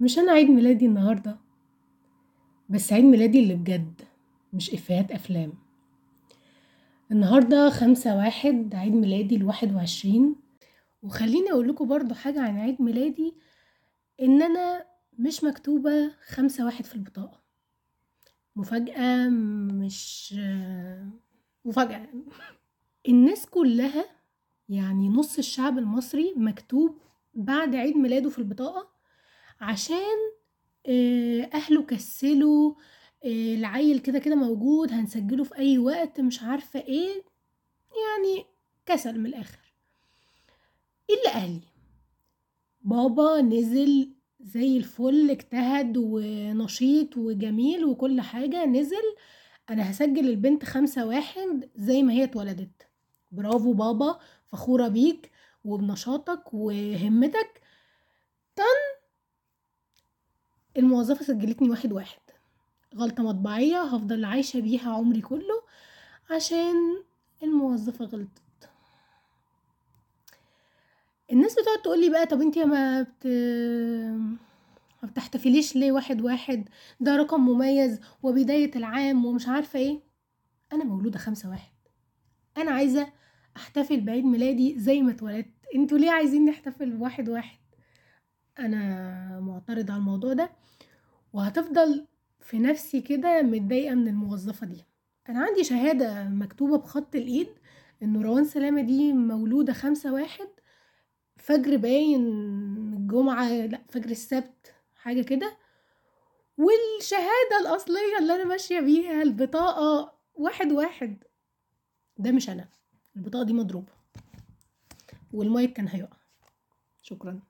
مش أنا عيد ميلادي النهاردة بس عيد ميلادي اللي بجد مش إفيهات أفلام. النهاردة خمسة واحد عيد ميلادي الواحد وعشرين. وخليني أقول لكم برضو حاجة عن عيد ميلادي إن أنا مش مكتوبة خمسة واحد في البطاقة. مفاجأة مش مفاجأة. الناس كلها يعني نص الشعب المصري مكتوب بعد عيد ميلاده في البطاقة عشان آه، أهله كسلوا آه، العيل كده كده موجود هنسجله في أي وقت مش عارفة إيه يعني كسل من الآخر. إلا أهلي. بابا نزل زي الفل اجتهد ونشيط وجميل وكل حاجة نزل أنا هسجل البنت خمسة واحد زي ما هي اتولدت. برافو بابا فخورة بيك وبنشاطك وهمتك. طن الموظفة سجلتني واحد واحد. غلطة مطبعية هفضل عايشة بيها عمري كله عشان الموظفة غلطت. الناس بتقعد تقولي بقى طب انتي ما بت ما بتحتفليش ليه واحد واحد؟ ده رقم مميز وبداية العام ومش عارفة إيه. أنا مولودة خمسة واحد. أنا عايزة أحتفل بعيد ميلادي زي ما اتولدت. أنتوا ليه عايزين نحتفل بواحد واحد؟ أنا معترضة على الموضوع ده وهتفضل في نفسي كده متضايقة من الموظفة دي. أنا عندي شهادة مكتوبة بخط الإيد إنه روان سلامة دي مولودة خمسة واحد فجر باين الجمعة لأ فجر السبت حاجة كده. والشهادة الأصلية اللي أنا ماشية بيها البطاقة واحد واحد. ده مش أنا البطاقة دي مضروبة والمايك كان هيقع. شكرا.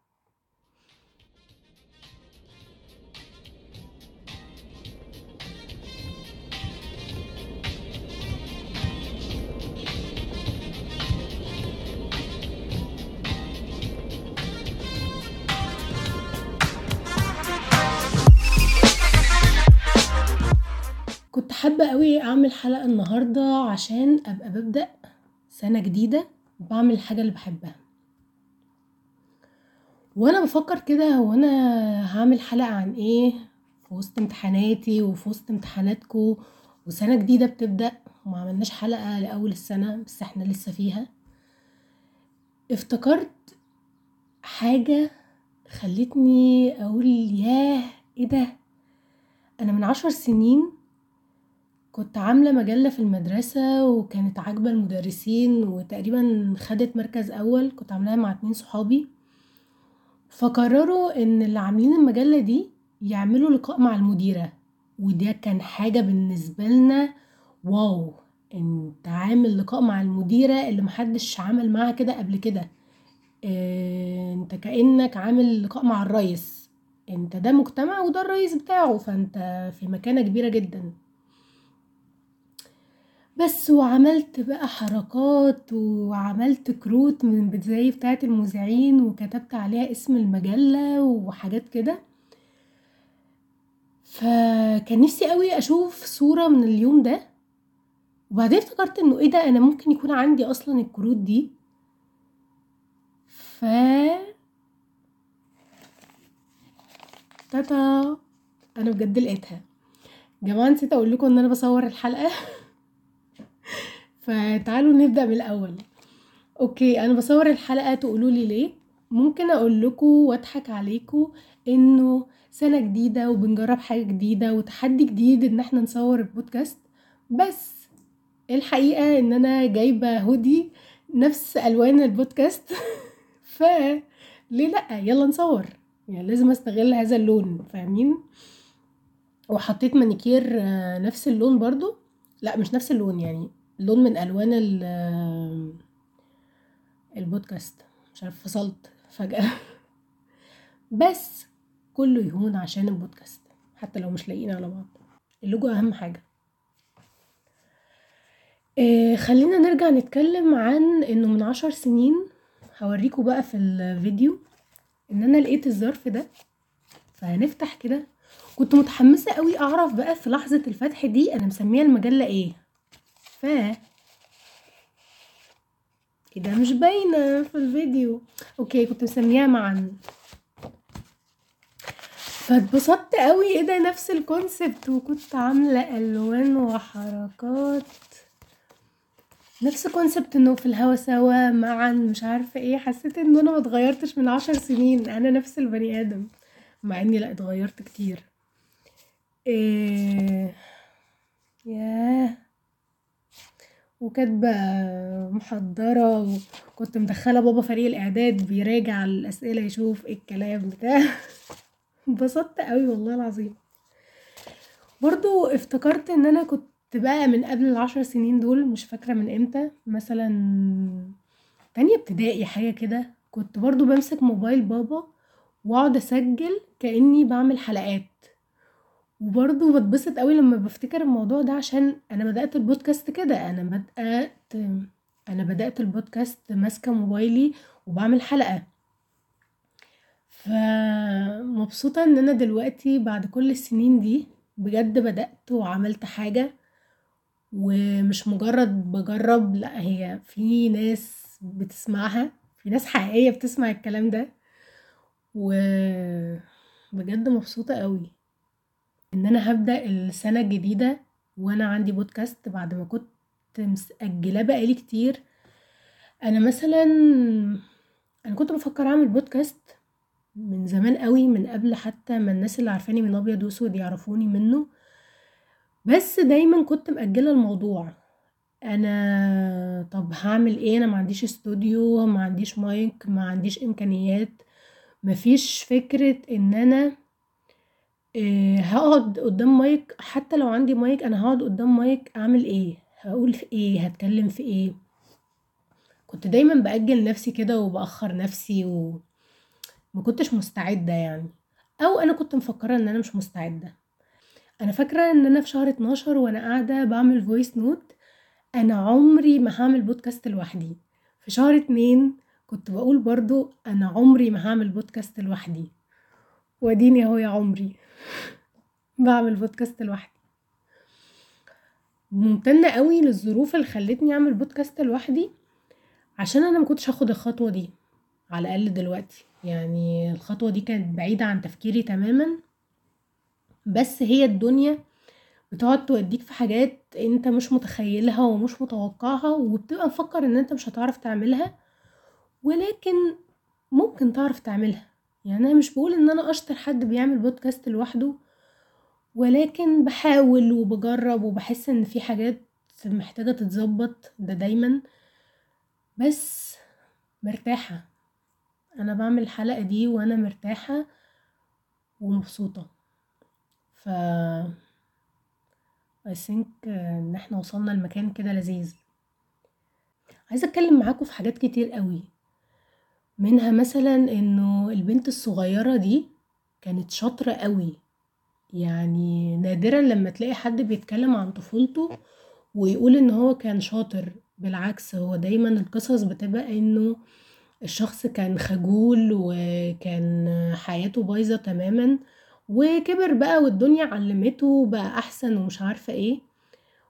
كنت حابة قوي أعمل حلقة النهاردة عشان أبقى ببدأ سنة جديدة بعمل الحاجة اللي بحبها. وأنا بفكر كده هو أنا هعمل حلقة عن إيه في وسط امتحاناتي وفي وسط امتحاناتكو وسنة جديدة بتبدأ وما عملناش حلقة لأول السنة بس إحنا لسه فيها. افتكرت حاجة خلتني أقول ياه إيه ده؟ أنا من عشر سنين كنت عاملة مجلة في المدرسة وكانت عاجبة المدرسين وتقريبا خدت مركز أول كنت عاملاها مع اتنين صحابي. فقرروا إن اللي عاملين المجلة دي يعملوا لقاء مع المديرة وده كان حاجة بالنسبة لنا واو إنت عامل لقاء مع المديرة اللي محدش عمل معاها كده قبل كده. آه إنت كأنك عامل لقاء مع الرئيس إنت ده مجتمع وده الرئيس بتاعه فإنت في مكانة كبيرة جدا. بس وعملت بقى حركات وعملت كروت من زي بتاعة المذيعين وكتبت عليها اسم المجلة وحاجات كده. فكان نفسي قوي أشوف صورة من اليوم ده. وبعدين افتكرت إنه إيه ده أنا ممكن يكون عندي أصلا الكروت دي. ف تاتا أنا بجد لقيتها. جماعة نسيت أقول لكم إن أنا بصور الحلقة. فتعالوا نبدأ من الأول أوكي أنا بصور الحلقة تقولولي ليه. ممكن أقول لكم وأضحك عليكم إنه سنة جديدة وبنجرب حاجة جديدة وتحدي جديد إن إحنا نصور البودكاست. بس الحقيقة إن أنا جايبة هودي نفس ألوان البودكاست. ف ليه لأ؟ يلا نصور. يعني لازم أستغل هذا اللون فاهمين؟ وحطيت مانيكير نفس اللون برضو. لأ مش نفس اللون يعني. لون من ألوان البودكاست. مش عارف فصلت فجأة. بس كله يهون عشان البودكاست حتى لو مش لاقيين على بعض. اللوجو أهم حاجة. آه خلينا نرجع نتكلم عن إنه من عشر سنين هوريكم بقى في الفيديو إن أنا لقيت الظرف ده. فهنفتح كده. كنت متحمسة قوي أعرف بقى في لحظة الفتح دي أنا مسمية المجلة إيه. ف كده مش باينة في الفيديو okay كنت مسميها معا فاتبسطت قوي إيه ده نفس ال concept وكنت عاملة الوان وحركات نفس concept انه في الهوا سوا معا مش عارفة إيه حسيت ان أنا متغيرتش من عشر سنين أنا نفس البني آدم مع اني لا اتغيرت كتير إيه ياه وكاتبة محضرة وكنت مدخلة بابا فريق الإعداد بيراجع الأسئلة يشوف إيه الكلام بتاع. انبسطت قوي والله العظيم. برضو افتكرت إن أنا كنت بقى من قبل العشر سنين دول مش فاكرة من إمتى مثلا تانية ابتدائي حاجة كده. كنت برضو بمسك موبايل بابا وأقعد أسجل كأني بعمل حلقات. وبرضه بتبسط قوي لما بفتكر الموضوع ده عشان أنا بدأت البودكاست كده. أنا بدأت أنا بدأت البودكاست ماسكة موبايلي وبعمل حلقة. فمبسوطة إن أنا دلوقتي بعد كل السنين دي بجد بدأت وعملت حاجة. ومش مجرد بجرب لأ هي في ناس بتسمعها في ناس حقيقية بتسمع الكلام ده. وبجد مبسوطة قوي. إن أنا هبدأ السنة الجديدة وأنا عندي بودكاست بعد ما كنت مسجلاه بقالي كتير. أنا مثلا أنا كنت بفكر أعمل بودكاست من زمان قوي من قبل حتى ما الناس اللي عارفاني من أبيض وأسود يعرفوني منه. بس دايما كنت مأجلة الموضوع. أنا طب هعمل إيه؟ أنا ما عنديش استوديو ما عنديش مايك ما عنديش إمكانيات. مفيش فكرة إن أنا آه، هقعد قدام مايك حتى لو عندي مايك أنا هقعد قدام مايك أعمل إيه؟ هقول في إيه؟ هتكلم في إيه؟ كنت دايما بأجل نفسي كده وبأخر نفسي وما كنتش مستعدة يعني. أو أنا كنت مفكرة إن أنا مش مستعدة. أنا فاكرة إن أنا في شهر اتناشر وأنا قاعدة بعمل voice note أنا عمري ما هعمل بودكاست لوحدي. في شهر اتنين كنت بقول برضو أنا عمري ما هعمل بودكاست لوحدي. وأديني أهو يا عمري. بعمل بودكاست لوحدي. ممتنة قوي للظروف اللي خلتني أعمل بودكاست لوحدي عشان أنا ما كنتش هاخد الخطوة دي على الأقل دلوقتي. يعني الخطوة دي كانت بعيدة عن تفكيري تماما بس هي الدنيا بتقعد توديك في حاجات أنت مش متخيلها ومش متوقعها وبتبقى مفكر إن أنت مش هتعرف تعملها ولكن ممكن تعرف تعملها. يعني أنا مش بقول إن أنا أشطر حد بيعمل بودكاست لوحده ولكن بحاول وبجرب وبحس إن في حاجات محتاجة تتظبط ده دايما. بس مرتاحة. أنا بعمل الحلقة دي وأنا مرتاحة ومبسوطة. ف I think إن إحنا وصلنا لمكان كده لذيذ. عايزة أتكلم معاكم في حاجات كتير قوي. منها مثلا إنه البنت الصغيرة دي كانت شاطرة قوي. يعني نادرا لما تلاقي حد بيتكلم عن طفولته ويقول إن هو كان شاطر بالعكس هو دايما القصص بتبقى إنه الشخص كان خجول وكان حياته بايظة تماما وكبر بقى والدنيا علمته بقى أحسن ومش عارفة إيه.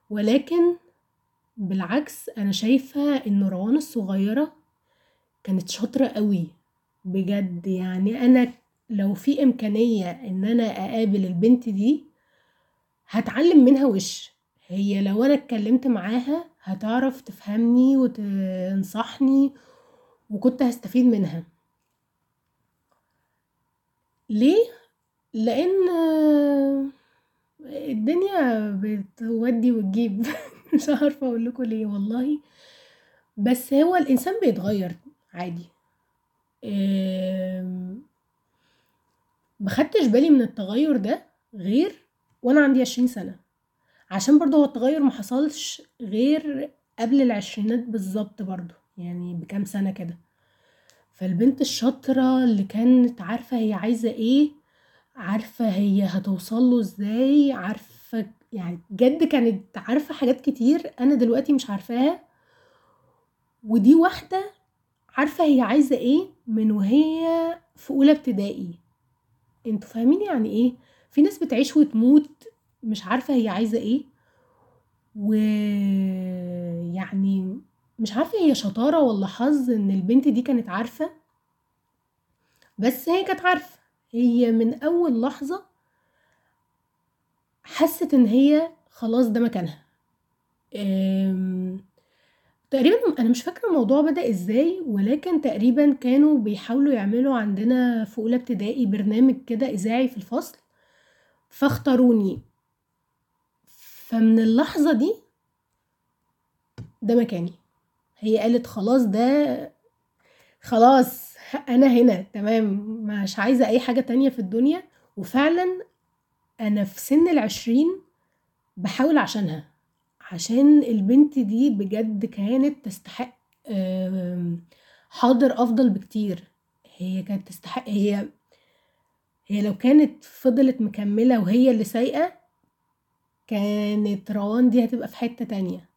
ولكن بالعكس أنا شايفة ان روان الصغيرة كانت شاطرة قوي. بجد يعني أنا لو في إمكانية إن أنا أقابل البنت دي هتعلم منها وش. هي لو أنا اتكلمت معاها هتعرف تفهمني وتنصحني وكنت هستفيد منها. ليه؟ لأن الدنيا بتودي وتجيب. مش عارفة أقول لكم ليه والله. بس هو الإنسان بيتغير. عادي. مخدتش بالي من التغير ده غير وأنا عندي عشرين سنة. عشان برضه هو التغير محصلش غير قبل العشرينات بالظبط برضه يعني بكام سنة كده. فالبنت الشاطرة اللي كانت عارفة هي عايزة إيه عارفة هي هتوصل له إزاي عارفة يعني بجد كانت عارفة حاجات كتير أنا دلوقتي مش عارفاها. ودي واحدة عارفة هي عايزة إيه من وهي في أولى ابتدائي؟ أنتوا فاهمين يعني إيه؟ في ناس بتعيش وتموت مش عارفة هي عايزة إيه؟ ويعني مش عارفة هي شطارة ولا حظ إن البنت دي كانت عارفة؟ بس هي كانت عارفة. هي من أول لحظة حست إن هي خلاص ده مكانها. تقريبًا أنا مش فاكرة الموضوع بدأ إزاي، ولكن تقريبًا كانوا بيحاولوا يعملوا عندنا في أولى ابتدائي برنامج كده إذاعي في الفصل، فاختاروني. فمن اللحظة دي ده مكاني. هي قالت خلاص ده خلاص أنا هنا تمام، مش عايزة أي حاجة تانية في الدنيا، وفعلًا أنا في سِن العشرين بحاول عشانها، عشان البنت دي بجد كانت تستحق حاضر أفضل بكتير، هي كانت تستحق هي هي لو كانت فضلت مكمّلة وهي اللي سايقة، كانت روان دي هتبقى في حتّة تانية.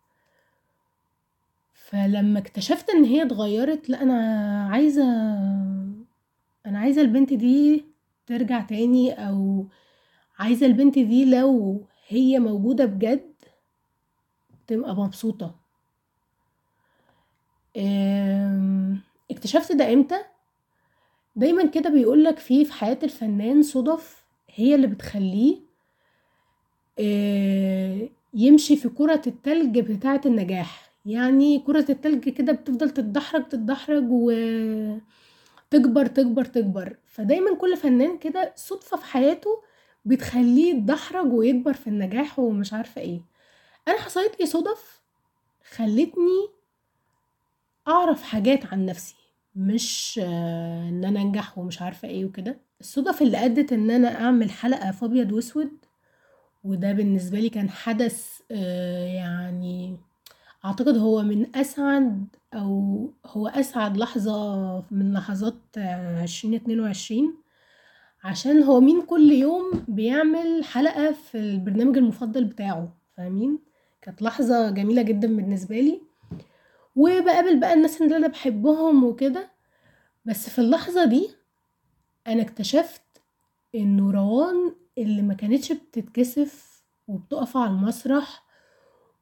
فلمّا اكتشفت إن هي اتغيّرت لأ أنا عايزة أنا عايزة البنت دي ترجع تاني أو عايزة البنت دي لو هي موجودة بجد تبقى مبسوطة. اكتشفت ده إمتى؟ دايمًا كده بيقول لك في حياة الفنان صُدف هي اللي بتخلّيه يمشي في كُرة التلج بتاعة النجاح. يعني كرة التلج كده بتفضل تتدحرج تتدحرج وتكبر تكبر تكبر فدايما كل فنان كده صدفة في حياته بتخليه يتدحرج ويكبر في النجاح ومش عارفة إيه أنا حصلت لي صدف خلتني أعرف حاجات عن نفسي مش إن أنا أنجح ومش عارفة إيه وكده. الصدف اللي أدت إن أنا أعمل حلقة في ابيض واسود وده بالنسبة لي كان حدث يعني أعتقد هو من أسعد أو هو أسعد لحظة من لحظات عشرين اتنين وعشرين عشان هو مين كل يوم بيعمل حلقة في البرنامج المفضل بتاعه فاهمين؟ كانت لحظة جميلة جدا بالنسبة لي وبقابل بقى الناس اللي أنا بحبهم وكده. بس في اللحظة دي أنا اكتشفت إنه روان اللي ما كانتش بتتكسف وبتقف على المسرح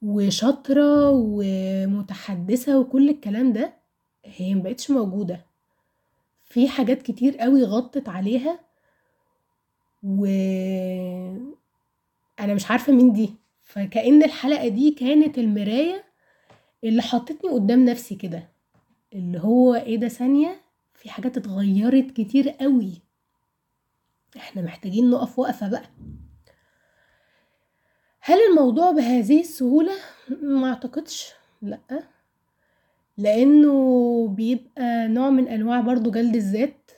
وشاطرة ومتحدثة وكل الكلام ده هي مبقتش موجودة. في حاجات كتير قوي غطت عليها و أنا مش عارفة مين دي. فكأن الحلقة دي كانت المراية اللي حطتني قدام نفسي كده اللي هو إيه ده ثانية؟ في حاجات اتغيرت كتير قوي. إحنا محتاجين نقف وقفة بقى. هل الموضوع بهذه السهولة؟ ما أعتقدش لأ. لأنه بيبقى نوع من أنواع برضه جلد الذات.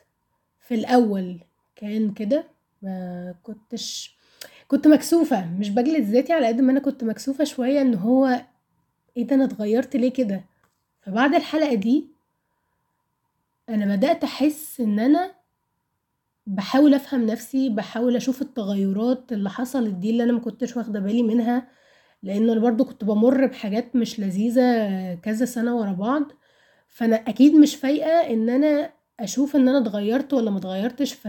في الأول كان كده ما كنتش كنت مكسوفة مش بجلد ذاتي على قد ما أنا كنت مكسوفة شوية إن هو إيه ده أنا اتغيرت ليه كده؟ فبعد الحلقة دي أنا بدأت أحس إن أنا بحاول أفهم نفسي بحاول أشوف التغيرات اللي حصلت دي اللي أنا ما كنتش واخدة بالي منها لأن أنا برضو كنت بمر بحاجات مش لذيذة كذا سنة ورا بعض. فأنا أكيد مش فايقة إن أنا أشوف إن أنا اتغيرت ولا ما اتغيرتش ف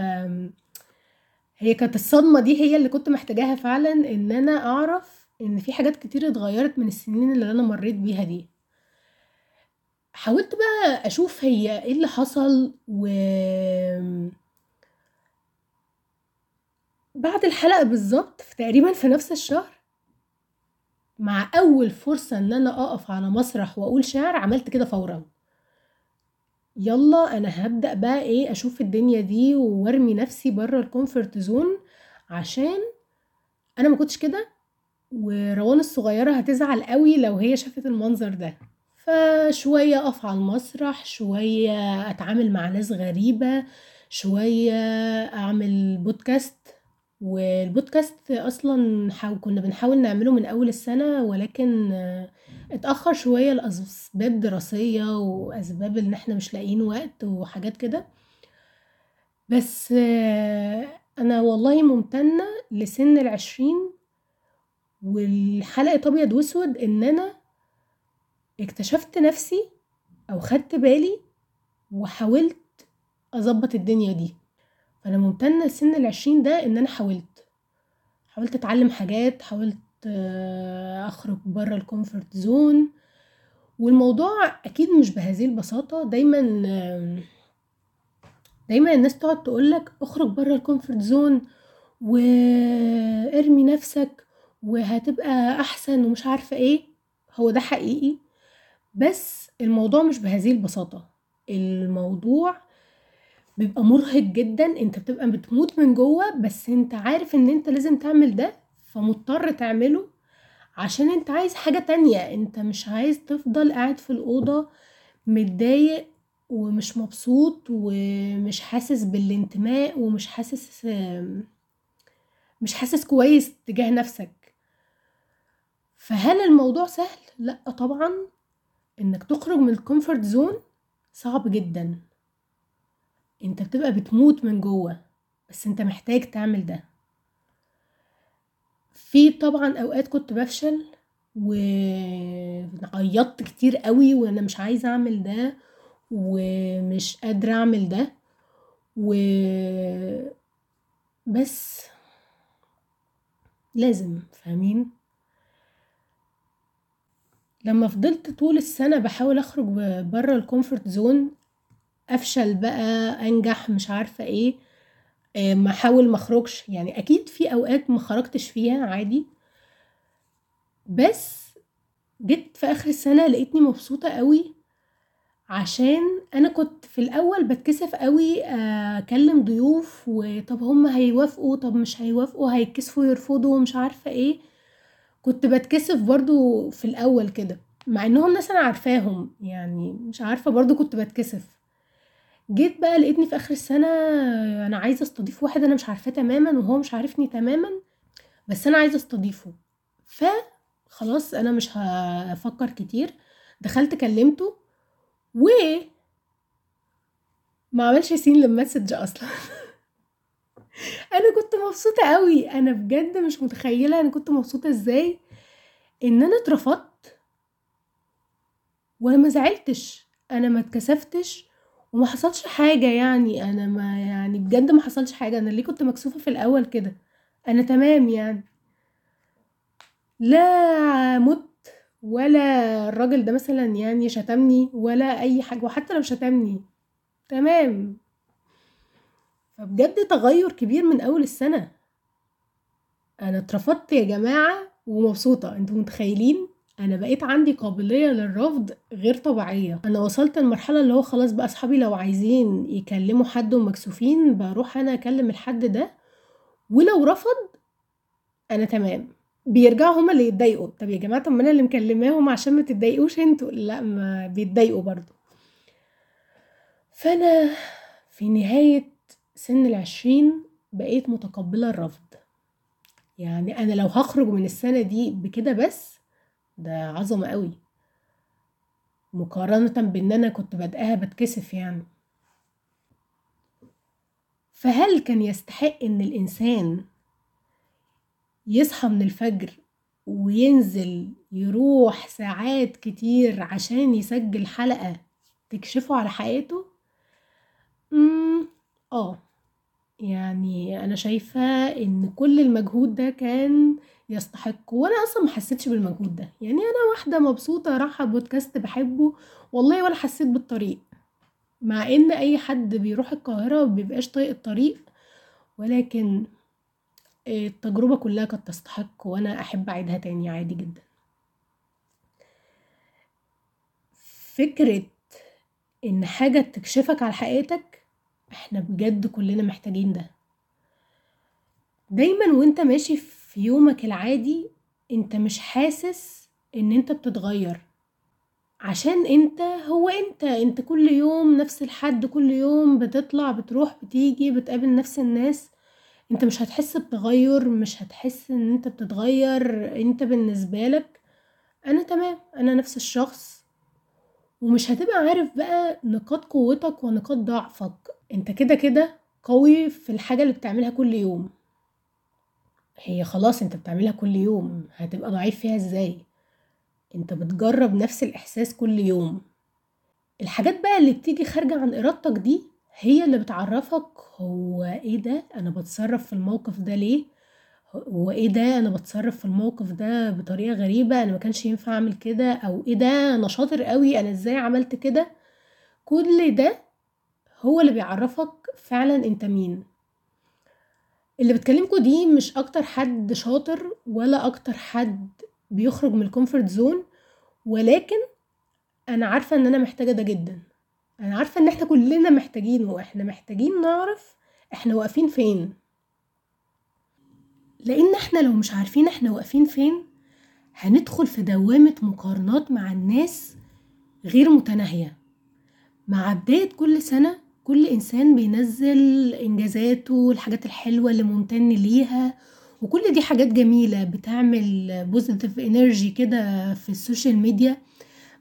هي كانت الصدمة دي هي اللي كنت محتاجاها فعلا إن أنا أعرف إن في حاجات كتير اتغيرت من السنين اللي أنا مريت بيها دي. حاولت بقى أشوف هي إيه اللي حصل و بعد الحلقة بالظبط في تقريبا في نفس الشهر مع أول فرصة إن أنا أقف على مسرح وأقول شعر عملت كده فورا. يلا أنا هبدأ بقى إيه أشوف الدنيا دي وأرمي نفسي بره ال comfort zone عشان أنا ما كنتش كده وروان الصغيرة هتزعل قوي لو هي شافت المنظر ده. فشوية أقف على المسرح شوية أتعامل مع ناس غريبة شوية أعمل بودكاست والبودكاست حاو كنا بنحاول نعمله من أول السنة ولكن اتأخر شوية لأسباب دراسية وأسباب إن إحنا مش لاقيين وقت وحاجات كده. بس أنا والله ممتنة لسن العشرين ولحلقة أبيض وأسود إن أنا اكتشفت نفسي أو خدت بالي وحاولت أظبط الدنيا دي. فأنا ممتنة لسن العشرين ده إن أنا حاولت حاولت أتعلم حاجات حاولت أخرج برا ال comfort zone والموضوع أكيد مش بهذه البساطة. دايما دايما الناس تقعد تقولك أخرج بره ال comfort zone وارمي نفسك وهتبقى أحسن ومش عارفة إيه. هو ده حقيقي. بس الموضوع مش بهذه البساطة. الموضوع بيبقى مرهق جدا. أنت بتبقى بتموت من جوه بس أنت عارف إن أنت لازم تعمل ده. فمضطر تعمله عشان انت عايز حاجة تانية. انت مش عايز تفضل قاعد في الأوضة متضايق ومش مبسوط ومش حاسس بالانتماء ومش حاسس مش حاسس كويس تجاه نفسك. فهل الموضوع سهل؟ لا طبعا. انك تخرج من ال comfort zone صعب جدا. انت بتبقى بتموت من جوه بس انت محتاج تعمل ده. في طبعا أوقات كنت بفشل وعيطت كتير قوي وأنا مش عايزة أعمل ده ومش قادرة أعمل ده و بس لازم فاهمين؟ لما فضلت طول السنة بحاول أخرج بره ال comfort zone أفشل بقى أنجح مش عارفة إيه ما احاول ما اخرجش. يعني أكيد في أوقات ما خرجتش فيها عادي. بس جيت في آخر السنة لقيتني مبسوطة قوي عشان أنا كنت في الأول بتكسف قوي أكلم ضيوف وطب هم هيوافقوا طب مش هيوافقوا هيتكسفوا يرفضوا مش عارفة إيه. كنت بتكسف برضو في الأول كده مع إنهم ناس أنا عارفاهم. يعني مش عارفة برضو كنت بتكسف. جيت بقى لقيتني في آخر السنة أنا عايزة أستضيف واحد أنا مش عارفاه تماما وهو مش عارفني تماما بس أنا عايزة أستضيفه. فخلاص أنا مش هفكر كتير دخلت كلمته و ما عملش سين للمسج أصلا. أنا كنت مبسوطة قوي أنا بجد مش متخيلة أنا كنت مبسوطة إزاي إن أنا اترفضت وأنا ما زعلتش أنا ما اتكسفتش وما حصلش حاجة يعني أنا ما يعني بجد ما حصلش حاجة. أنا ليه كنت مكسوفة في الأول كده؟ أنا تمام يعني. لا مت ولا الراجل ده مثلا يعني شتمني ولا أي حاجة وحتى لو شتمني تمام. فبجد تغير كبير من أول السنة. أنا اترفضت يا جماعة ومبسوطة. أنتوا متخيلين؟ أنا بقيت عندي قابلية للرفض غير طبيعية. أنا وصلت المرحله اللي هو خلاص بقى أصحابي لو عايزين يكلموا حد ومكسوفين بروح أنا أكلم الحد ده ولو رفض أنا تمام. بيرجعوا هما اللي يتضايقوا. طب يا جماعة طب أنا اللي مكلماهم عشان ما تتضايقوش أنتوا. لا ما بيتضايقوا برضو فأنا في نهاية سن العشرين بقيت متقبلة الرفض. يعني أنا لو هخرج من السنة دي بكده بس ده عظمة قوي. مقارنة بإن أنا كنت بدأها بتكسف يعني. فهل كان يستحق إن الإنسان يصحى من الفجر وينزل يروح ساعات كتير عشان يسجل حلقة تكشفه على حياته امم آه. يعني أنا شايفة إن كل المجهود ده كان يستحق وأنا أصلا ما حسيتش بالمجهود ده. يعني أنا واحدة مبسوطة رايحة بودكاست بحبه والله ولا حسيت بالطريق. مع إن أي حد بيروح القاهرة مبيبقاش طايق الطريق ولكن التجربة كلها كانت تستحق وأنا أحب أعيدها تاني عادي جدا. فكرة إن حاجة تكشفك على حقيقتك إحنا بجد كلنا محتاجين ده. دايما وأنت ماشي في يومك العادي انت مش حاسس ان انت بتتغير. عشان انت هو انت انت كل يوم نفس الحد كل يوم بتطلع بتروح بتيجي بتقابل نفس الناس. انت مش هتحس بتغير مش هتحس ان انت بتتغير انت بالنسبة لك أنا تمام أنا نفس الشخص. ومش هتبقى عارف بقى نقاط قوتك ونقاط ضعفك. انت كده كده قوي في الحاجة اللي بتعملها كل يوم. هي خلاص انت بتعملها كل يوم هتبقى ضعيف فيها إزاي؟ انت بتجرب نفس الاحساس كل يوم. الحاجات بقى اللي بتيجي خارجة عن إرادتك دي هي اللي بتعرفك هو إيه ده أنا بتصرف في الموقف ده ليه؟ هو إيه ده أنا بتصرف في الموقف ده بطريقة غريبة أنا ما كانش ينفع أعمل كده أو إيه ده أنا شاطر قوي أنا إزاي عملت كده؟ كل ده هو اللي بيعرفك فعلا أنت مين. اللي بتكلمكوا دي مش أكتر حد شاطر ولا أكتر حد بيخرج من ال comfort zone ولكن أنا عارفة إن أنا محتاجة ده جدا. أنا عارفة إن إحنا كلنا محتاجينه إحنا محتاجين نعرف إحنا واقفين فين. لأن إحنا لو مش عارفين إحنا واقفين فين هندخل في دوامة مقارنات مع الناس غير متناهية. مع بداية كل سنة كل إنسان بينزل إنجازاته الحاجات الحلوة اللي ممتن ليها وكل دي حاجات جميلة بتعمل positive energy كده في ال social media.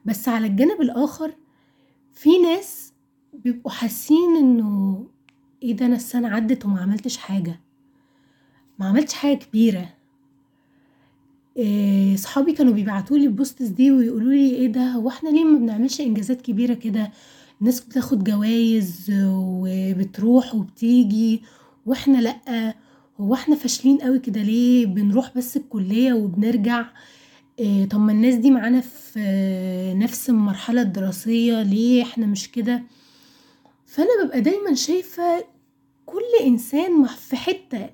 بس على الجانب الآخر في ناس بيبقوا حاسين إنه إيه ده أنا السنة عدت وما عملتش حاجة. ما عملتش حاجة كبيرة. إيه صحابي كانوا بيبعتولي ال posts دي ويقولوا لي إيه ده هو إحنا ليه ما بنعملش إنجازات كبيرة كده؟ الناس بتاخد جوايز وبتروح وبتيجي وإحنا لأ هو إحنا فاشلين قوي كده ليه؟ بنروح بس الكلية وبنرجع. إيه طب ما الناس دي معانا في نفس المرحلة الدراسية ليه إحنا مش كده؟ فأنا ببقى دايما شايفة كل إنسان في حتة.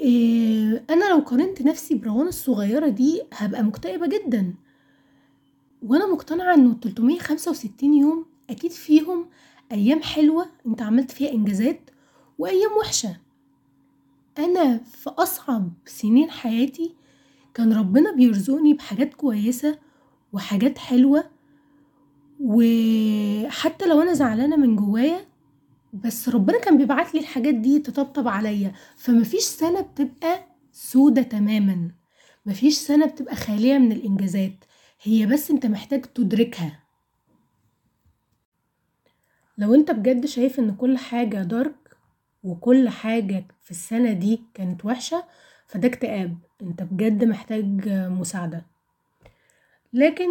إيه أنا لو قارنت نفسي بروان الصغيرة دي هبقى مكتئبة جدا. وأنا مقتنعة إنه 365 يوم أكيد فيهم أيام حلوة أنت عملت فيها إنجازات وأيام وحشة. أنا في أصعب سنين حياتي كان ربنا بيرزقني بحاجات كويسة وحاجات حلوة وحتى لو أنا زعلانة من جوايا بس ربنا كان بيبعت لي الحاجات دي تطبطب عليا. فمفيش سنة بتبقى سودة تماما. مفيش سنة بتبقى خالية من الإنجازات. هي بس أنت محتاج تدركها. لو انت بجد شايف ان كل حاجة دارك وكل حاجة في السنة دي كانت وحشة فده اكتئاب. انت بجد محتاج مساعدة. لكن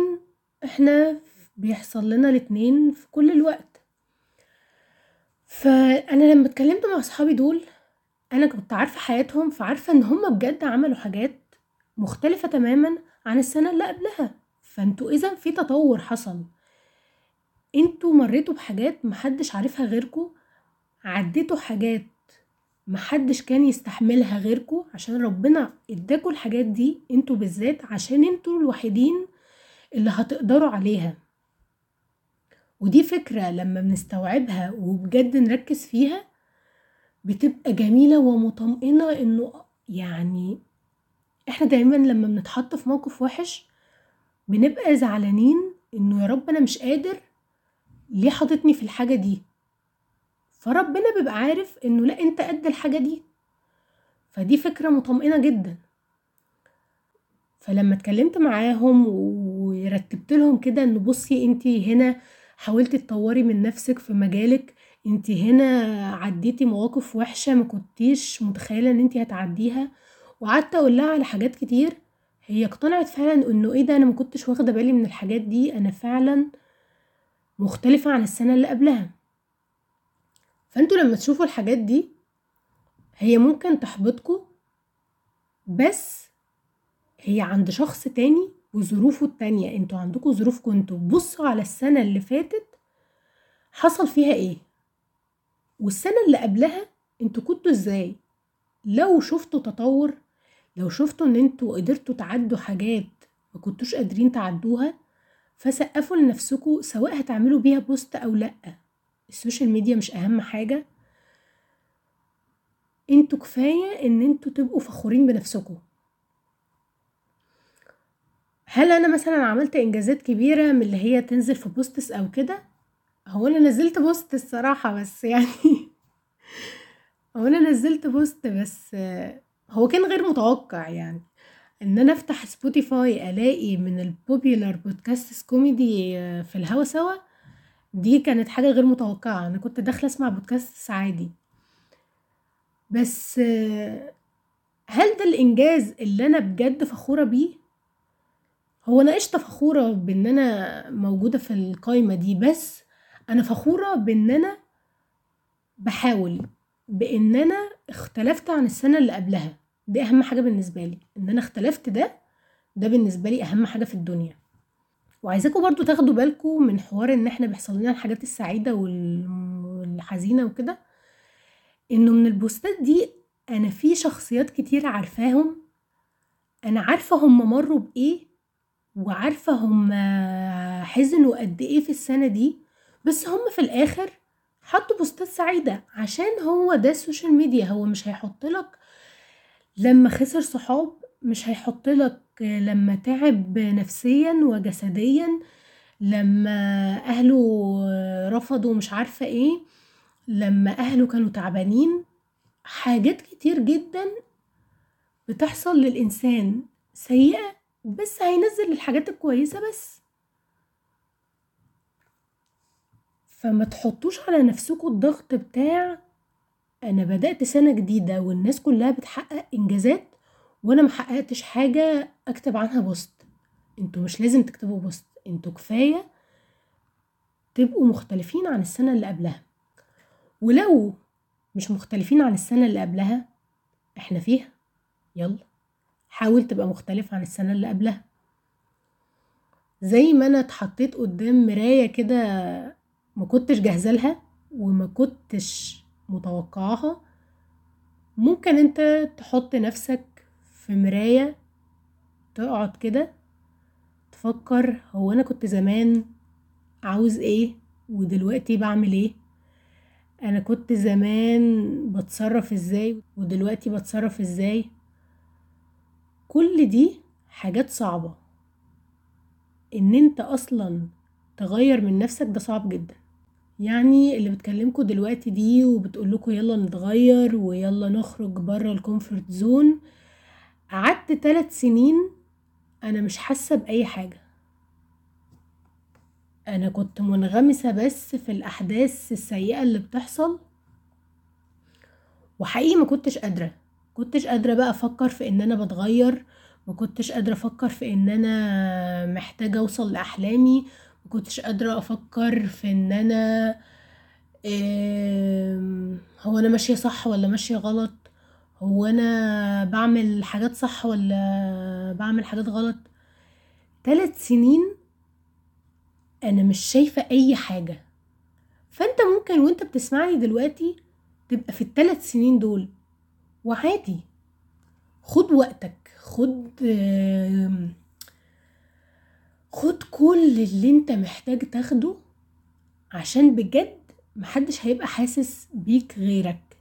إحنا بيحصل لنا الاتنين في كل الوقت. فأنا لما اتكلمت مع اصحابي دول أنا كنت عارفة حياتهم فعارفة إن هما بجد عملوا حاجات مختلفة تماما عن السنة اللي قبلها. فانتوا اذا في تطور حصل. أنتوا مريتوا بحاجات محدش عارفها غيركوا عديتوا حاجات محدش كان يستحملها غيركوا عشان ربنا اداكوا الحاجات دي أنتوا بالذات عشان أنتوا الوحيدين اللي هتقدروا عليها. ودي فكرة لما بنستوعبها وبجد نركز فيها بتبقى جميلة ومطمئنة انه يعني إحنا دايما لما بنتحط في موقف وحش بنبقى زعلانين انه يا رب أنا مش قادر ليه حاططني في الحاجة دي؟ فربنا بيبقى عارف إنه لأ أنت قد الحاجة دي. فدي فكرة مطمئنة جدا. فلما اتكلمت معاهم ورتبت لهم كده إنه بصي أنت هنا حاولتي تطوري من نفسك في مجالك. أنت هنا عديتي مواقف وحشة ما كنتيش متخيلة إن أنت هتعديها. وقعدت أقول لها على حاجات كتير. هي اقتنعت فعلا إنه إيه ده أنا ما كنتش واخدة بالي من الحاجات دي. أنا فعلا مختلفة عن السنة اللي قبلها. فانتوا لما تشوفوا الحاجات دي هي ممكن تحبطكوا بس هي عند شخص تاني وظروفه التانية. أنتوا عندكوا ظروفكوا أنتوا بصوا على السنة اللي فاتت حصل فيها إيه. والسنة اللي قبلها أنتوا كنتوا إزاي. لو شفتوا تطور لو شفتوا ان أنتوا قدرتوا تعدوا حاجات ما كنتوش قادرين تعدوها فسقفوا لنفسكوا سواء هتعملوا بيها post أو لأ. ال social media مش أهم حاجة. أنتوا كفاية إن أنتوا تبقوا فخورين بنفسكوا. هل أنا مثلا عملت إنجازات كبيرة من اللي هي تنزل في posts أو كده؟ هو أنا نزلت post الصراحة بس يعني. هو أنا نزلت post بس هو كان غير متوقع يعني. إن أنا أفتح سبوتيفاي ألاقي من ال popular podcast comedy في الهوا سوا دي كانت حاجة غير متوقعة. أنا كنت داخلة أسمع بودكاست عادي. بس هل ده الإنجاز اللي أنا بجد فخورة بيه؟ هو أنا قشطة فخورة بإن أنا موجودة في القايمة دي بس أنا فخورة بإن أنا بحاول بإن أنا اختلفت عن السنة اللي قبلها. دي أهم حاجة بالنسبة لي إن أنا اختلفت ده ده بالنسبة لي أهم حاجة في الدنيا. وعايزاكم برضو تاخدوا بالكم من حوار إن إحنا بيحصل لنا الحاجات السعيدة وال... الحزينة وكده إنه من البوستات دي أنا في شخصيات كتير عارفاهم أنا عارفة هم مروا بإيه وعارفة هم حزنوا قد إيه في السنة دي بس هم في الآخر حطوا بوستات سعيدة عشان هو ده ال social media هو مش هيحط لك لما خسر صحاب مش هيحط لك لما تعب نفسيا وجسديا لما أهله رفضوا مش عارفة إيه لما أهله كانوا تعبانين. حاجات كتير جدا بتحصل للإنسان سيئة بس هينزل الحاجات الكويسة بس. فما تحطوش على نفسكوا الضغط بتاع أنا بدأت سنة جديدة والناس كلها بتحقق إنجازات وأنا محققتش حاجة أكتب عنها post أنتوا مش لازم تكتبوا post أنتوا كفاية تبقوا مختلفين عن السنة اللي قبلها. ولو مش مختلفين عن السنة اللي قبلها إحنا فيها. يلا حاول تبقى مختلف عن السنة اللي قبلها. زي ما أنا اتحطيت قدام مراية كده ما كنتش جاهزة لها وما كنتش متوقعاها ممكن انت تحط نفسك في مراية تقعد كده تفكر هو أنا كنت زمان عاوز إيه ودلوقتي بعمل إيه؟ أنا كنت زمان بتصرف إزاي ودلوقتي بتصرف إزاي؟ كل دي حاجات صعبة. إن أنت أصلا تغير من نفسك ده صعب جدا. يعني اللي بتكلمكوا دلوقتي دي وبتقولكوا يلا نتغير ويلا نخرج برا ال comfort zone قعدت تلات سنين أنا مش حاسة بأي حاجة. أنا كنت منغمسة بس في الأحداث السيئة اللي بتحصل. وحقيقي ما كنتش قادرة. كنتش قادرة بقى أفكر في إن أنا بتغير. ما كنتش قادرة أفكر في إن أنا محتاجة أوصل لأحلامي. ما كنتش قادرة أفكر في إن أنا هو أنا ماشية صح ولا ماشية غلط؟ هو أنا بعمل حاجات صح ولا بعمل حاجات غلط؟ تلات سنين أنا مش شايفة أي حاجة. فأنت ممكن وأنت بتسمعني دلوقتي تبقى في التلات سنين دول وعادي. خد وقتك خد خد كل اللي انت محتاج تاخده عشان بجد محدش هيبقى حاسس بيك غيرك.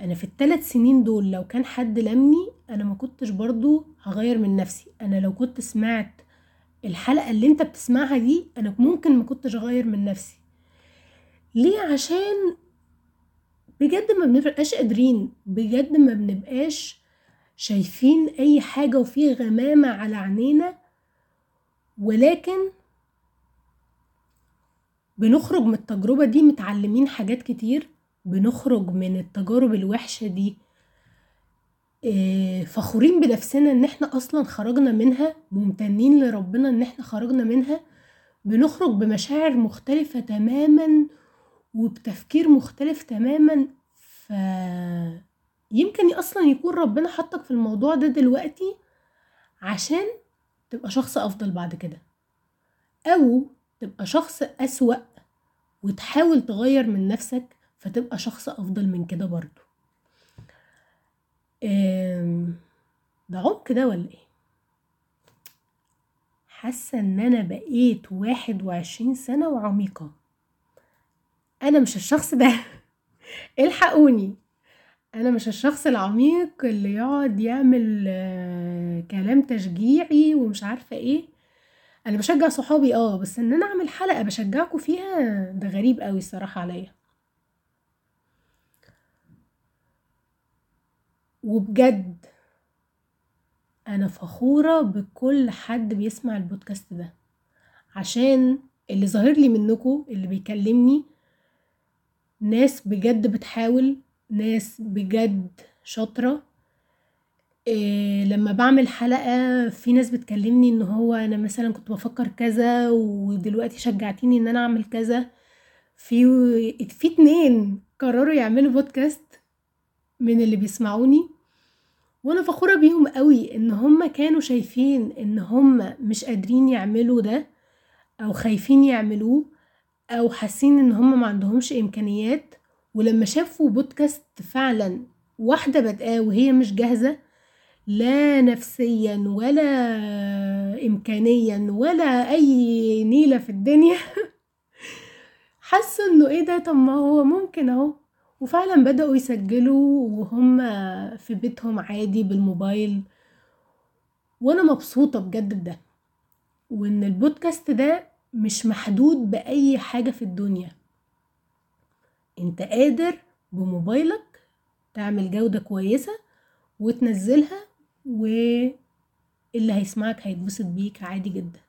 أنا في الثلاث سنين دول لو كان حد لمني أنا ما كنتش برضو هغير من نفسي. أنا لو كنت سمعت الحلقة اللي انت بتسمعها دي أنا ممكن ما كنتش اغير من نفسي. ليه؟ عشان بجد ما بنبقاش قادرين. بجد ما بنبقاش شايفين أي حاجة وفي غمامة على عينينا ولكن بنخرج من التجربة دي متعلمين حاجات كتير. بنخرج من التجارب الوحشة دي فخورين بنفسنا إن إحنا أصلا خرجنا منها ممتنين لربنا إن إحنا خرجنا منها. بنخرج بمشاعر مختلفة تماما وبتفكير مختلف تماما. ف يمكن أصلا يكون ربنا حطك في الموضوع ده دلوقتي عشان تبقى شخص أفضل بعد كده. أو تبقى شخص أسوأ وتحاول تغير من نفسك فتبقى شخص أفضل من كده برضو. ده عمق ده ولا إيه؟ حاسة إن أنا بقيت واحد وعشرين سنة وعميقة. أنا مش الشخص ده. الحقوني. أنا مش الشخص العميق اللي يقعد يعمل كلام تشجيعي ومش عارفة إيه. أنا بشجع صحابي آه بس إن أنا أعمل حلقة بشجعكم فيها ده غريب قوي الصراحة عليا. وبجد أنا فخورة بكل حد بيسمع البودكاست ده. عشان اللي ظاهر لي منكم اللي بيكلمني ناس بجد بتحاول ناس بجد شاطرة. إيه لما بعمل حلقة في ناس بتكلمني إن هو أنا مثلا كنت بفكر كذا ودلوقتي شجعتيني إن أنا أعمل كذا في في اتنين قرروا يعملوا بودكاست من اللي بيسمعوني وأنا فخورة بيهم قوي إن هم كانوا شايفين إن هم مش قادرين يعملوا ده أو خايفين يعملوه أو حاسين إن هم ما عندهمش إمكانيات ولما شافوا بودكاست فعلا واحدة بادئاه وهي مش جاهزة لا نفسيا ولا امكانيا ولا أي نيلة في الدنيا. حسوا إنه إيه ده؟ طب ما هو ممكن أهو. وفعلا بدأوا يسجلوا وهم في بيتهم عادي بالموبايل. وأنا مبسوطة بجد بده. وإن البودكاست ده مش محدود بأي حاجة في الدنيا. انت قادر بموبايلك تعمل جودة كويسة وتنزلها واللي هيسمعك هيتبسط بيك عادي جدا.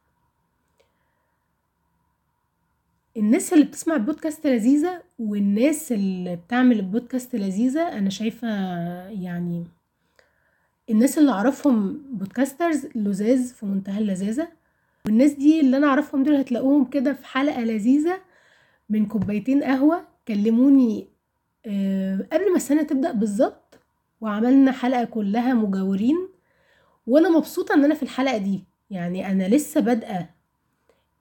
الناس اللي بتسمع البودكاست لذيذة والناس اللي بتعمل البودكاست لذيذة أنا شايفة يعني الناس اللي أعرفهم بودكاسترز لذاذ في منتهى اللذاذة والناس دي اللي أنا أعرفهم دول هتلاقوهم كده في حلقة لذيذة من كوبايتين قهوة كلموني آه، قبل ما السنة تبدأ بالظبط وعملنا حلقة كلها مجاورين وأنا مبسوطة إن أنا في الحلقة دي. يعني أنا لسه بادئة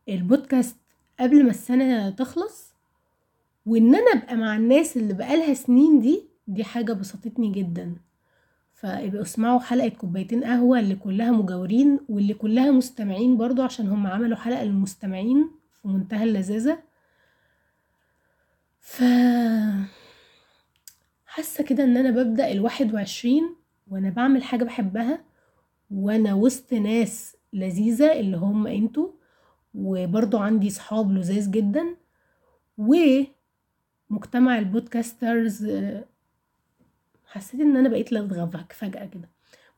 البودكاست قبل ما السنة تخلص وإن أنا أبقى مع الناس اللي بقالها سنين دي دي حاجة بسطتني جدا. فابقوا اسمعوا حلقة كوبايتين قهوة اللي كلها مجاورين واللي كلها مستمعين برضو عشان هم عملوا حلقة للمستمعين في منتهى اللذاذة. ف حاسة كده أنا ببدأ الواحد وعشرين وأنا بعمل حاجة بحبها وأنا وسط ناس لذيذة اللي هم أنتوا وبرضو عندي صحاب لذاذ جدا ومجتمع ال podcasters حسيت إن أنا بقيت لدغة فجأة كده.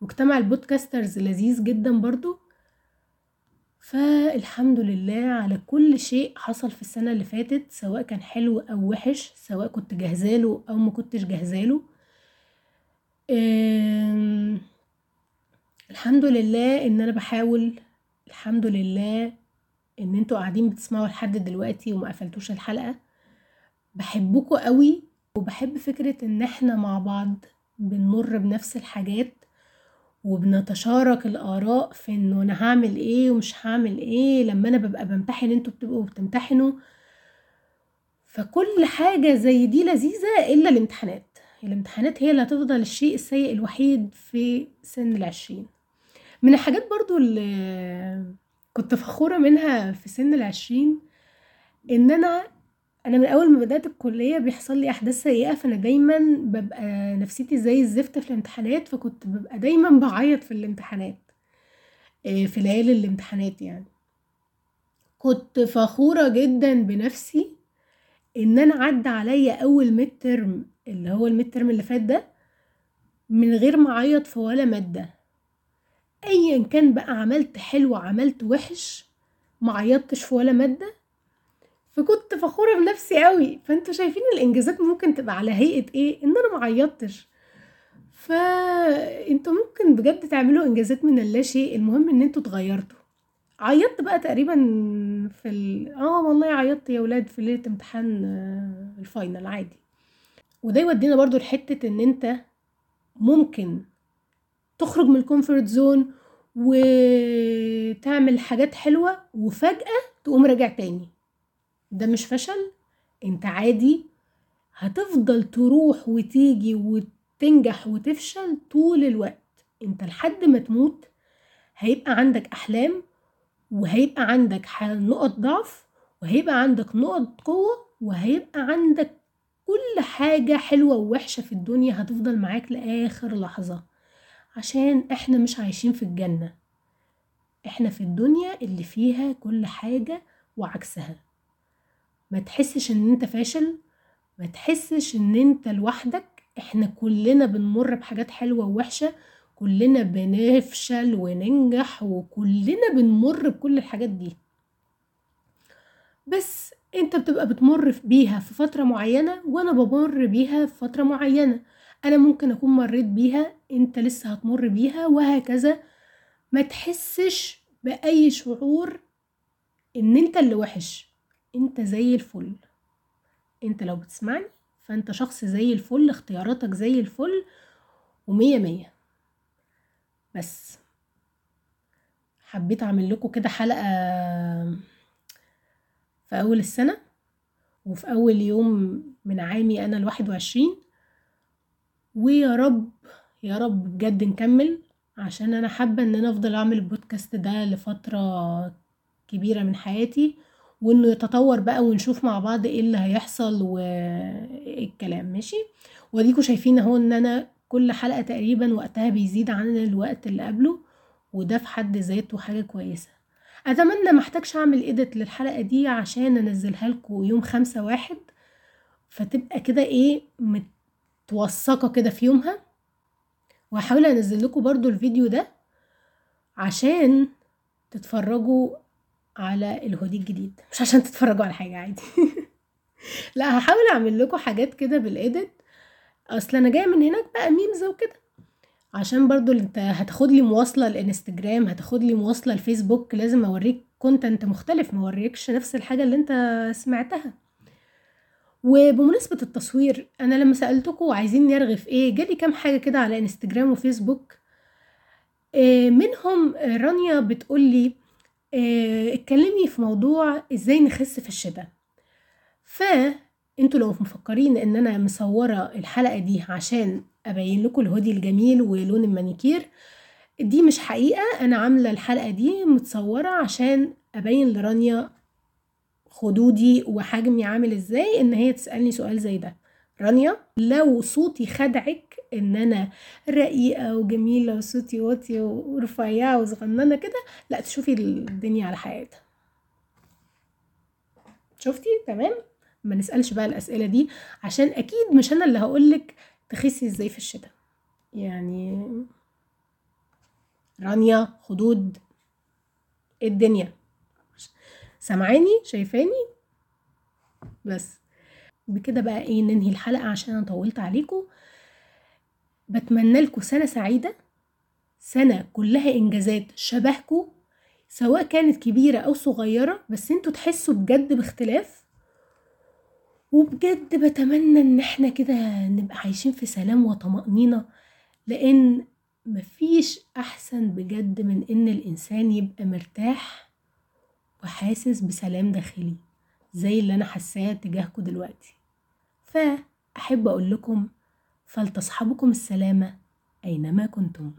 مجتمع ال podcasters لذيذ جدا برضو فالحمد لله على كل شيء حصل في السنة اللي فاتت سواء كان حلو أو وحش سواء كنت جهزاله أو ما كنتش جهزاله. الحمد لله إن أنا بحاول الحمد لله إن أنتوا قاعدين بتسمعوا لحد دلوقتي وما قفلتوش الحلقة. بحبكوا قوي وبحب فكرة إن إحنا مع بعض بنمر بنفس الحاجات. وبنتشارك الآراء في إنه أنا هعمل إيه ومش هعمل إيه لما أنا ببقى بمتحن أنتوا بتبقوا بتمتحنوا. فكل حاجة زي دي لذيذة إلا الامتحانات. الامتحانات هي اللي هتفضل الشيء السيء الوحيد في سن العشرين. من الحاجات برضو اللي كنت فخورة منها في سن العشرين إن أنا أنا من أول ما بدأت الكلية بيحصل لي أحداث سيئة فأنا دايما ببقى نفسيتي زي الزفت في الامتحانات فكنت ببقى دايما بعيط في الامتحانات آه، في ليالي الامتحانات يعني. كنت فخورة جدا بنفسي إن أنا عدى عليا أول ميد اللي هو الميد اللي فات ده من غير ما أعيط في ولا مادة. ايا كان بقى عملت حلو عملت وحش ما عيطتش في ولا مادة فكنت فخورة بنفسي قوي. فانتوا شايفين الإنجازات ممكن تبقى على هيئة إيه؟ إن أنا ما عيطتش فأنتوا ممكن بجد تعملوا إنجازات من اللا شيء. المهم إن أنتوا اتغيرتوا. عيطت بقى تقريبا في ال... آه والله عيطت يا ولاد في ليلة امتحان آه، ال final عادي. وده يودينا برضو لحتة إن أنت ممكن تخرج من ال comfort zone وتعمل حاجات حلوة وفجأة تقوم راجع تاني. ده مش فشل؟ انت عادي. هتفضل تروح وتيجي وتنجح وتفشل طول الوقت. انت لحد ما تموت هيبقى عندك أحلام وهيبقى عندك نقط ضعف وهيبقى عندك نقط قوة وهيبقى عندك كل حاجة حلوة ووحشة في الدنيا هتفضل معاك لآخر لحظة. عشان إحنا مش عايشين في الجنة. إحنا في الدنيا اللي فيها كل حاجة وعكسها. ما تحسش إن أنت فاشل ما تحسش إن أنت لوحدك. إحنا كلنا بنمر بحاجات حلوة ووحشة كلنا بنفشل وننجح وكلنا بنمر بكل الحاجات دي. بس أنت بتبقى بتمر بيها في فترة معينة وأنا بمر بيها في فترة معينة. أنا ممكن أكون مريت بيها أنت لسه هتمر بيها وهكذا. ما تحسش بأي شعور إن أنت اللي وحش. انت زي الفل. انت لو بتسمعني فانت شخص زي الفل اختياراتك زي الفل ومية مية. بس. حبيت اعمل لكم كده حلقة في أول السنة وفي أول يوم من عامي أنا الواحد وعشرين. ويا رب يا رب بجد نكمل عشان أنا حابة إن أنا أفضل أعمل البودكاست ده لفترة كبيرة من حياتي. وإنه يتطور بقى ونشوف مع بعض إيه اللي هيحصل وإيه الكلام ماشي؟ واديكوا شايفين أهو إن أنا كل حلقة تقريبا وقتها بيزيد عن الوقت اللي قبله وده في حد ذاته حاجة كويسة. أتمنى محتاجش أعمل ايديت للحلقة دي عشان أنزلها لكم يوم خمسة واحد فتبقى كده إيه متوثقة كده في يومها. وهحاول أنزل لكم برضو الفيديو ده عشان تتفرجوا على الهودي الجديد مش عشان تتفرجوا على حاجة عادي. لا هحاول أعمل لكم حاجات كده بال edit. أصل أنا جاية من هناك بقى memes وكده. عشان برضو أنت هتاخد لي مواصلة الإنستجرام هتاخد لي مواصلة الفيسبوك لازم أوريك content مختلف ما أوريكش نفس الحاجة اللي أنت سمعتها. وبمناسبة التصوير أنا لما سألتكم عايزين نرغي في إيه جالي كام حاجة كده على إنستجرام وفيسبوك. آه، منهم رانيا بتقولي آه، اتكلمي في موضوع إزاي نخس في الشتاء. فانتوا لو مفكرين إن أنا مصورة الحلقة دي عشان أبين لكم الهودي الجميل ولون المانيكير دي مش حقيقة. أنا عاملة الحلقة دي متصورة عشان أبين لرانيا خدودي وحجمي عامل إزاي إن هي تسألني سؤال زي ده. رانيا لو صوتي خدعك إن أنا رقيقة وجميلة وصوتي واطي ورفيعة وصغننة كده لأ تشوفي الدنيا على حقيقتها شفتي؟ تمام؟ ما نسألش بقى الأسئلة دي عشان أكيد مش أنا اللي هقولك تخسي إزاي في الشتاء. يعني رانيا خدود إيه الدنيا؟ سامعاني؟ شايفاني؟ بس. بكده بقى إيه ننهي الحلقة عشان أنا طولت عليكم. بتمنى لكم سنة سعيدة. سنة كلها إنجازات شبهكم سواء كانت كبيرة أو صغيرة بس أنتوا تحسوا بجد باختلاف. وبجد بتمنى إن إحنا كده نبقى عايشين في سلام وطمأنينة لأن مفيش أحسن بجد من إن الإنسان يبقى مرتاح وحاسس بسلام داخلي زي اللي أنا حاساه تجاهكم دلوقتي. فأحب أقول لكم فلتصحبكم السلامة أينما كنتم.